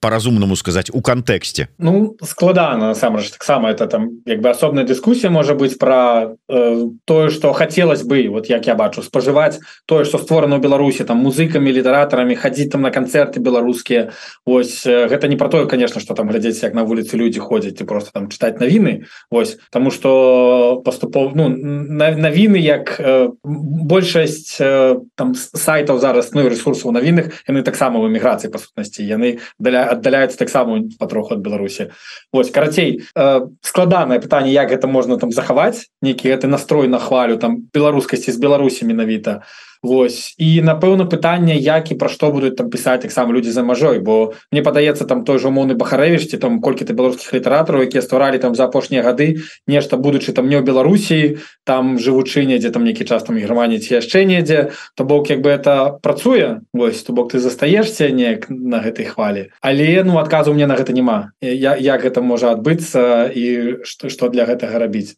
по-разумнаму сказать у кантэксце Ну складана насамрэч таксама это там як бы асобная дыскусія можа быть про э, тое что хотелось бы вот як я бачу спажываць тое что створана у Беларусі там музыкамі літаратарамі хадзіць там на канцэрты беларускія Вось гэта не про тое конечно что там глядзець як на вуліцы люди ходзяць і просто там чытаць навіны Вось тому что поступов ну навіны як э, большасць э, там сайтаў зараз ну ресурсаў навінных яны таксама в эміграцыі па сутнасці яны даля аддаляюцца таксама патроху ад Беларусі Вось карацей э, складанае пытанне як гэта можна там захаваць нейкі гэты настрой на хвалю там беларускасці з беларусі менавіта Вось і напэўна пытанне як і пра што будуць там пісаць таксама людзі за мажой бо мне падаецца там той жа умоўны бахарэвішці там колькі ты беларускіх літаратараў якія стваралі там за апошнія гады нешта будучы там не ў беларусі там жывучы недзе там нейкі час там германії ці яшчэ недзе то бок як бы это працуе Вось то бок ты застаешься неяк на гэтай хвалі. Але ну адказу мне на гэта няма. Я як гэта можа адбыцца і што што для гэтага рабіць.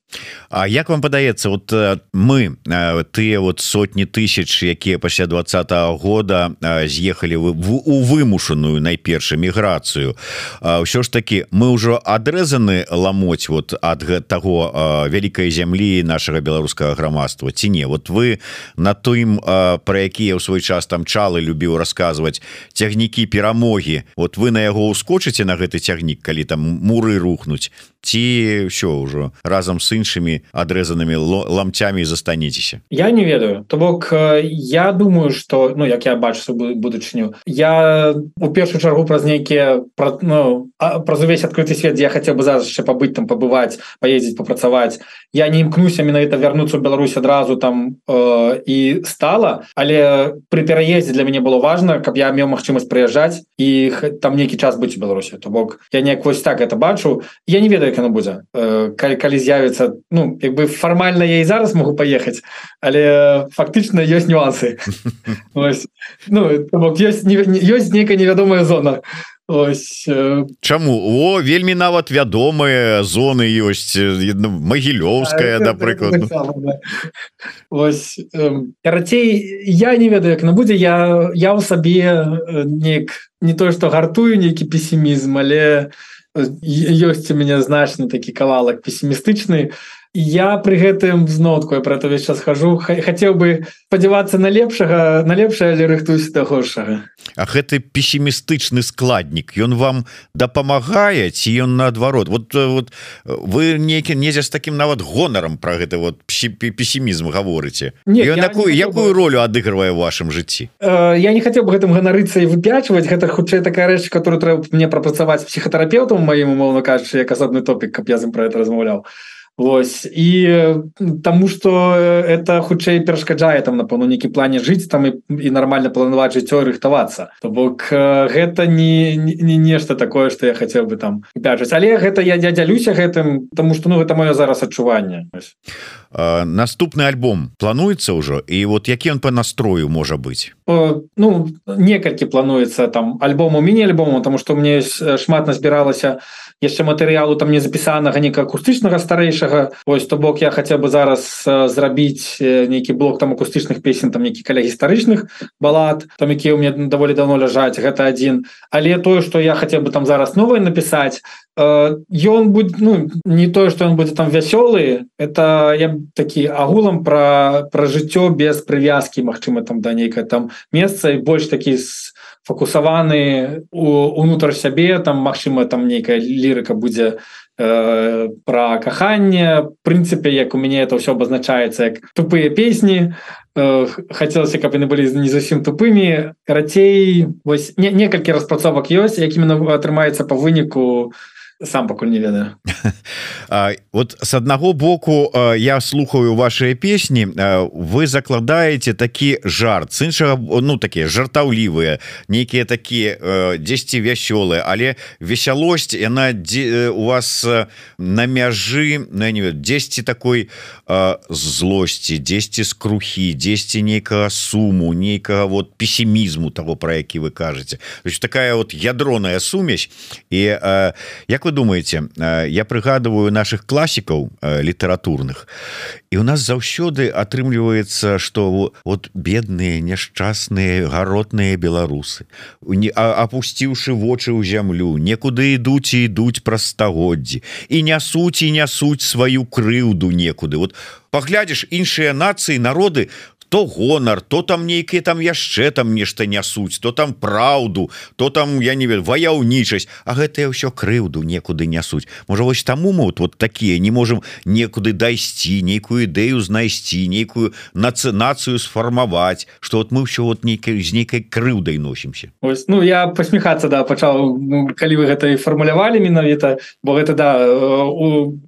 А як вам падаецца вот мы тыя вот сотні тысяч тысяч якія пасля двадцатого года з'ехалі у вымушаную найперш міграцыю ўсё ж таки мы ўжо адрэзаны ламоць вот ад таго вялікай зямлі нашага беларускага грамадства ці не? Вот вы на тым про якія ў свой час там чалы любіў расказваць цягнікі перамогі вот вы на яго ускочыце на гэты цягнік калі там муры рухнуць ці ўсё ўжо разам з іншымі адрэзанымі ламцямі застанецеся я не ведаю. То бок я думаю что ну як я бачу будучыню я у першую чаргу праз нейкія пра, ну, праз увесь адкрыты свет я хацеў бы зараз яшчэ пабыць там пабываць паездзіць попрацаваць я не імкнуся менавіта вярнуцца ў Беларусь адразу там э, і стала але при пераездзе для мяне было важно каб я меў магчымасць прыязджаць і там нейкі час быць у Беларусі. То бок я неяк вось так это бачу. Я не ведаю як яно будзе э, калі, калі з'явіцца ну як бы фармальна я і зараз могу паехаць але фактычна ёсць нюансы [LAUGHS] ну, ёсць ёсць нейкая невядомая зона. Ось. Чаму о вельмі нават вядомыя зоны ёсць магілёўская да. Прыкладу карацей я не ведаю як на будзе я я ў сабе неяк не то што гартую нейкі песімізм але ёсць у мяне значны такі кавалак песімістычны я при гэтым знотку про это весь час хожу. Хацеў бы спадзявацца на лепшага на лепшае але рыхтуюсь да горшага. А гэты песімістычны складнік ён вам дапамагае ці ён наадварот? Вот вот вы нейкі незе з таким нават гонарам про гэты вот песімізм гаворыце. Якую якую ролю адыгрывае вашым жыцці? Э, я не хацеў бы гэтым ганарыцца і выпячваць. Гэта хутчэй такая рэч которую трэба мне прапрацаваць псіхатэрапеўтам маім умоўна кажучы як асобны топік каб я з ім про это размаўляў Вось. І таму что это хутчэй перашкаджае там напэўна нейкі плане жыць там і, і нормально планаваць жыццё рыхтавацца. То бок гэта не, не нешта такое что я хотел бы там бяжаць але гэта я, я дзялюся гэтым тому что ну гэта маё зараз адчуванне. Наступны альбом плануецца ўжо? І вот які он по настрою можа быть ну некалькі плануецца там альбому міні-альбому тому что мне шмат назбіралася яшчэ матэрыялу там не запісанага нека акустычнага старэйшага ось то бок я хотя бы зараз зрабіць нейкі блок там акустычных песен там некі каля гістарычных балад там якія у мне даволі давно ляжаць гэта один. Але тое что я хотел бы там зараз новое напісаць ён будет ну не тое что он будет там вясёлы это я такі агулам про про жыццё без прывязки Мачыма там да нейкае там месца і больш такі с фокусаваны унутр сябе там Мачыма там нейкая лірыка будзе э, про каханне прынцыпе як у мяне это все обозначается як тупые песні э, хацелася каб яны былі не зусім тупымі карацей вось не, некалькі распрацовак ёсць якімі атрымаецца по выніку сам пакуль не ведаю. [LAUGHS] Вот с аднаго боку я слухаю ваши песні вы закладаете такі жарт с іншага ну такія жартаўлівыя нейкія такія 10 вясёлы але весялосць яна дзе у вас на мяжы ну, не 10 такой злости 10 скрухі 10 нейкага суму нейкага вот пессімізму того про які вы кажаце такая вот ядроная сумесь. І як вы думаете я прыгадываю наших класікаў літаратурных і у нас заўсёды атрымліваецца что вот бедные няшчасныя гаротныя беларусы не опусціўшы вочы ў зямлю некуды ідуць і ідуць праз стагоддзі і нясуць і нясуць сваю крыўду некуды. Вот паглядзіш іншыя нацыі народы то гонар то там нейкіе там яшчэ там нешта нясуць то там праўду то там я не ведаю ваяўнічасць. А гэтае ўсё крыўду некуды нясуць. Можа вось таму мы вот, вот такія не можем некуды дайсці нейкую ідэю знайсці нейкую нацынацыю сфармаваць что вот мы ўсё вот нейкай з нейкай крыўдай носімся. Ось ну я посміхацца да пачаў ну, калі вы гэта і фармулявалі менавіта бо гэта да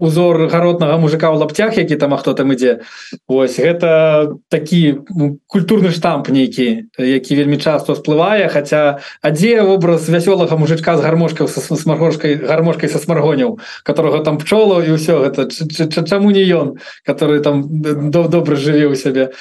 узор гаротнага мужика ў лаптях які там а хто там ідзе. Ось гэта такі Ну, культурны штамп нейкі які вельмі часто всплывае хотя адзе образ вясёлага мужичка з гармошкаў са смаргошкай гармошкай са смаргоняў которого там пчолу і ўсё гэта. Чаму не ён который там добра жыве у сябе?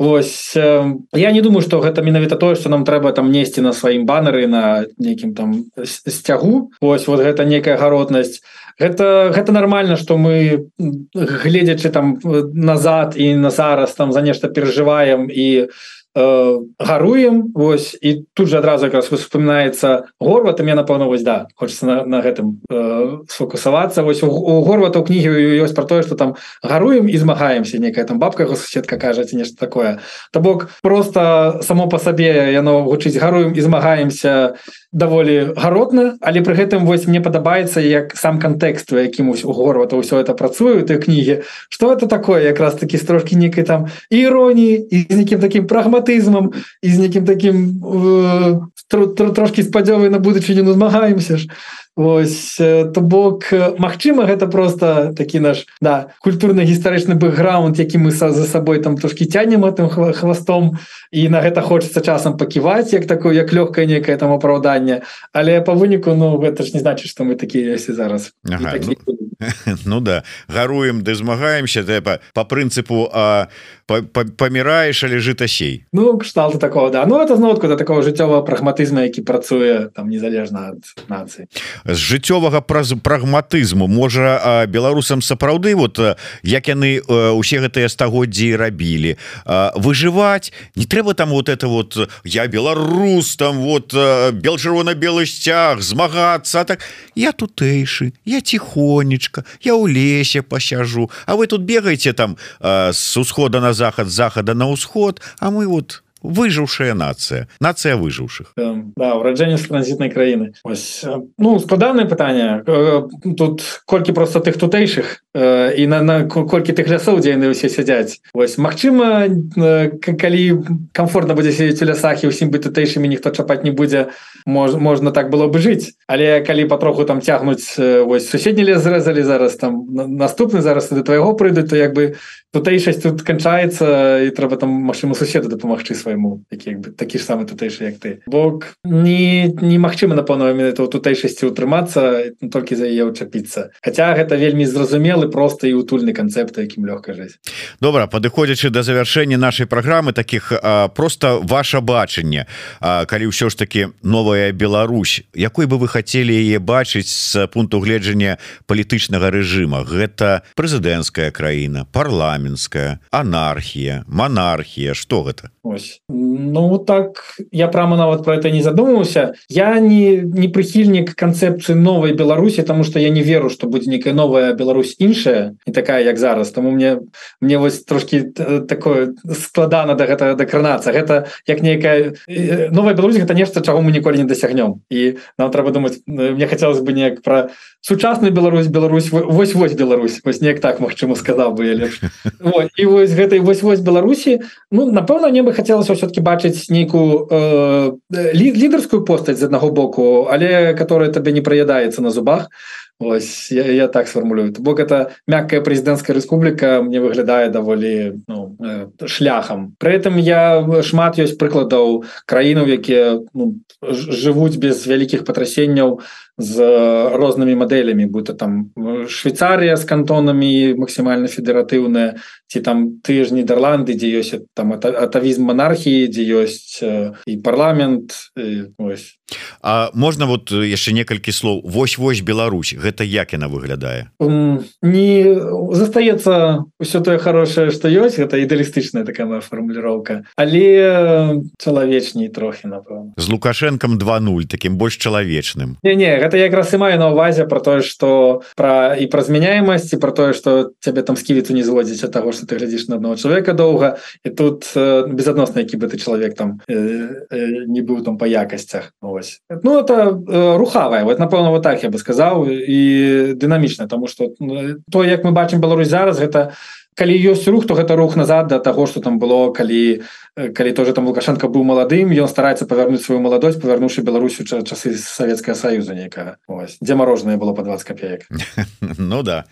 Вось я не думаю что гэта менавіта тое что нам трэба там несці на сваім банеры на нейкім там сцягу. Ось вот гэта некая гаротнасць гэта гэта нормально что мы гледзячы там назад і на зараз там за нешта перажываем і э, гаруем Вось і тут же адразу якраз вспоминаецца горва там я напэўна вось да хочется на, на гэтым э, сфокусавацца. Вось у, у горвата у кнігі ёсць про тое что там гаруем і змагаемся некая там бабка суседка кажаце нешта такое. То бок просто само по сабе яно гучыць гаруем і змагаемся даволі гаротна але пры гэтым вось мне падабаецца як сам кантэкст якім у горвата ўсё это працую ты кнігі что это такое якраз таки трошки некай там іроніі і з нейкім таким прагматызмам і з нейкім таким э, трошки спадзёвы на будучыню ну змагаемся ж Вось то бок Мачыма гэта просто такі наш да культурна гістарычны бэкграунд які мы са за сабой там трошки цянем этим хвастом і на гэта хочется часам паківаць як такое як лёгкае некае там апраўданне. Але по выніку Ну гэта ж не значит что мы такія ёсць зараз. Ага, такі... ну... [LAUGHS] ну да гаруем ды змагаемся трэба по прынцыпу а паміраеш але жытасей Ну кшталту такого да. Ну это знотку да такого жыццёвага прагматызма які працуе там незалежна ад нацыі з жыццёвага праз прагматызму. Можа беларусам сапраўды вот як яны усе гэтыя стагоддзі рабілі. Выжываць? Не трэба там вот это вот я беларус там вот бел чырвона-белы сцяг змагацца так. Я тутэйшы я тихонечка я ў лесе пасяжу А вы тут бегаеце там с усхода на захад захада на ўсход А мы вот выжыўшая нацыя нацыя выжыўшых да, ураджэнне з транзітнай краіны Ось, ну складанае пытанне тут колькі просто тых тутэйшых і на, на колькі тых лясоў дзе яны ўсе сядзяць Вось Мачыма калі комфортна будзе сидзець у лясах і ўсім бы тутэйшымі ніхто чапаць не будзе мож, можна так было бы жыць але калі патроху там цягнуць вось суседні лес зрэзалі зараз там наступны зараз да твайго прыйдуць то як бы тутэйшасць тут канчаецца і трэба там магчыма суседу дапамагчы свайму які бы такі ж самы тутэйшы як ты. Бок не немагчыма напэўна менавіта тутэйшасці утрымацца толькі за яе ўчапіцца. Хаця гэта вельмі зразумелы просто і утульны канцэпт якім лёгка жыць. Добра падыходзячы да завяршэння нашай праграмы таких просто ваше бачанне. Калі ўсё ж таки новая Беларусь якой бы вы хотели яе бачыць з пункту гледжання палітычнага рэжыма? Гэта прэзідэнцкая краіна парламенская анархія монархія что гэта Ось. ну так я прямо нават про это не задумаўся я не не прыхільнік канцэпцыі новой Беларусі тому что я не веру что будзе некая новая Беларусь іншая не такая як зараз. Тому мне мне вось трошки такое складана до гэтага дакранацца гэта як нейкая новая Беларусь это нешта чаго мы ніколі не дасягнем і нам трэба думаць мне хотелось бы неяк про сучасную Беларусь Беларусь вось вось Беларусь вось неяк так Мачыма сказал бы я лепш. [LAUGHS] І вось гэтай вось вось Беларусі Ну напэўна мне бы хацелася все-таки бачыць нейкую э, лідарскую постаць з аднаго боку але которая табе не праядаецца на зубах. Ось, я, я так сформулюю. Бок это мягкая прэзідэнцкая рэспубліка мне выглядае даволі ну, э, шляхам. При этом я шмат ёсць прыкладаў краінаў якія ну, жывуць без вялікіх патрасенняў з рознымі мадэлямі будто там Швейцарія з кантонамі максімальна федэратыўная ці там ты ж нідерланды дзе ёсць там атавізм монархіі дзе ёсць і парламент і, А можна вот яшчэ некалькі слоў? Вось-вось Беларусь гэта як яна выглядае? Не застаецца ўсё тое хорошее что ёсць гэта ідэалістычная такая моя фармуліроўка але чалавечней трохі напэўна. З лукашэнкам 20 таким больш чалавечным. Не не гэта якраз і маю на увазе про тое что пра і пра змяняемасці про тое что цябе там сківіцу не зводзіць ад таго что ты глядзіш на одного чалавека доўга і тут э, безадносна які бы ты чалавек там э, э, не быў там па якасцях ось. Ну это э, рухавая. Вот напэўна вот так я бы сказаў і дынамічна тому что то як мы бачым Беларусь зараз гэта калі ёсць рух то гэта рух назад до того что там было калі калі тоже там лукашенко быў маладым ён стараецца павярнуць сваю маладосць павярнуўшы Беларусю часы Савецкая союза нейкага. Дзе мороженое было по 20 копеек Ну да.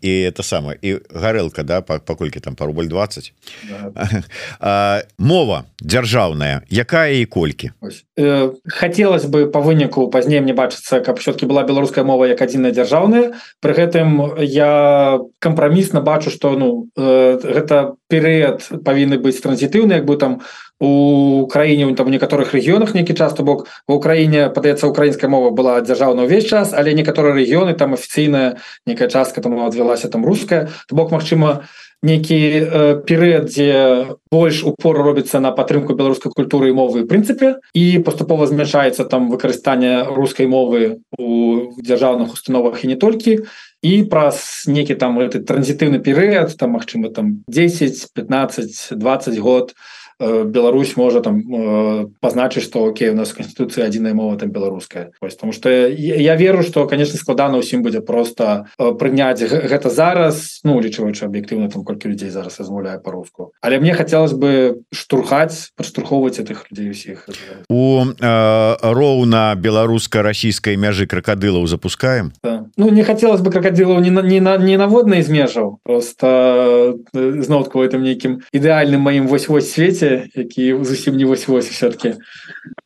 І это самое і гарэлка да паколькі там по рубль 20 да. [LAUGHS] мова дзяржаўная якая і колькі? Э, хотелось бы по выніку пазней мне бачыцца каб все-таки была беларуская мова як адзіная дзяржаўная при гэтым я кампрамісна бачу что ну э, гэта перыяд павінны быць транзітыўны як бы там у краіне там у некаторых рэгіёнах нейкі часто бок в Украіне падаецца украінская мова была дзяржаўна ўвесь час але некаторыя рэгіёны там афіцыйная некая частка там адвялася там руская то бок Мачыма нейкі э, перыяд дзе больш упор робіцца на падтрымку беларускай культуры і мовы прынцыпе і паступова змяшаецца там выкарыстанне рускай мовы у дзяржаўных установах і не толькі і праз некі там гэты транзітыўны перыяд там магчыма там 10 15 20 год то Беларусь можа там э, пазначыць что Окей у нас конституцыя адзіная мова там беларуская ось потому что я веру что конечно складана усім будзе просто э, прыняць гэта зараз ну лічваючы аб'ектыўна там колькі людзей зараз размаўляе по-руску але мне хотелось бы штурхаць падштурхоўваць этих людзей усіх. У э, роўна беларуска-расійскай мяжы крокодылаў запускаем? Да. ну не хотелось бы крокодилаў не на не на не наводнай з межаў просто знотку этом нейкім ідэальным маім вось-вось свеце які зусім не вось вось все-таки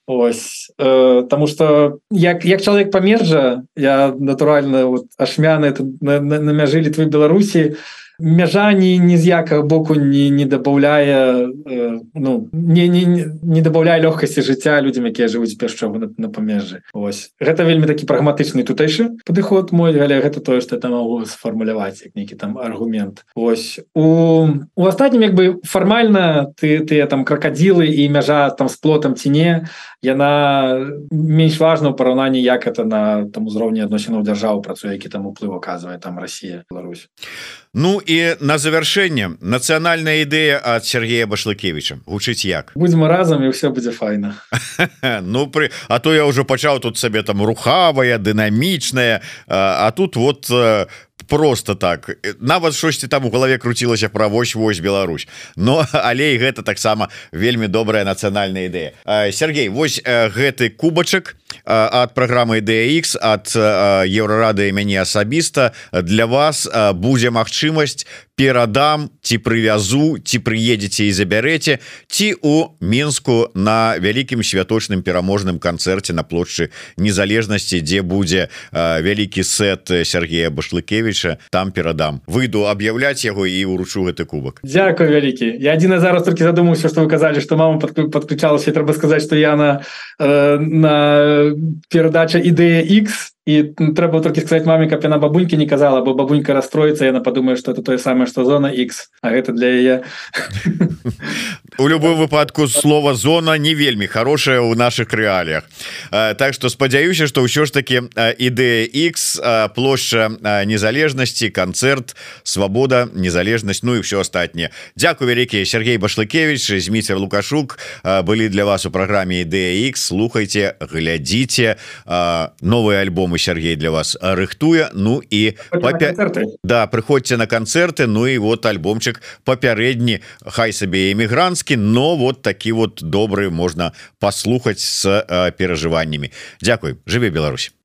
ось э, тому что як як чалавек памержа я натуральна вот ашмяны на, на, на мяжы літвы беларусі то мяжа ні ні з якага боку не не добавляе э, ну не не не добавляе лёгкасці жыцця людям якія жывуць пяшчовы на, на памежжы ось. Гэта вельмі такі прагматычны тутэйшы падыход мой але гэта тое что там могу сфармуляваць як нейкі там аргумент. Ось. У у астатнім як бы фармальна ты ты там крокодзілы і мяжа там с плотам ці не яна менш важна ў параўнанні як это на там узроўні адносінаў дзяржаў працуе які там уплыў оказывае там Росія Беларусь Ну і на завяршэнне нацыянальная ідэя ад Сергея башлыкевича гучыць як? Будзем разам і все будзе файна. [LAUGHS] Ну пры А то я ўжо пачаў тут сабе там рухавая дынамічная А тут вот просто так. Нават штосьці там у галаве круцілася пра вось вось Беларусь но [LAUGHS] але гэта таксама вельмі добрая нацыянальная ідэя. Сергей вось гэты кубачак ад праграмы DX ад еўрарады мяне асабіста для вас будзе магчымасць перадам ці прывязу ці прыедзеце і забярэце ці у мінску на вялікім святочным пераможным канцэрце на плошчы незалежнасці дзе будзе вялікі сет Сергея башлыкевича там перадам. Выйду аб'яўляць яго і уручу гэты кубак. Дякую вялікі. Я адзіна зараз толькі задумаўся што вы казалі што мама подключалася трэба сказаць што я на на перадача ідэя X і трэба толькі сказаць маме каб яна бабунькі не казала бо бабунька расстроіцца яна падумае что это тое самае что зона X а гэта для яе у любым выпадку слова зона не вельмі хорошая у наших рэаліях Так что спадзяюся что ўсё ж таки ідэя X плошча незалежнасці канцэрт свабода незалежнасць Ну і все астатніе Дякую вялікі Сергей башлыкевич зміцер лукашук былі для вас у праграме ідэя X слухайте глядзіце новые альбомы Сергей для вас рыхтуе Ну і папя... да прыходзьце на канцэрты Ну і вот альбомчык папярэдні хай сабе эмігранцкі но вот такі вот добры можна паслухаць с перажываннямі Дякуй жыве Беларусь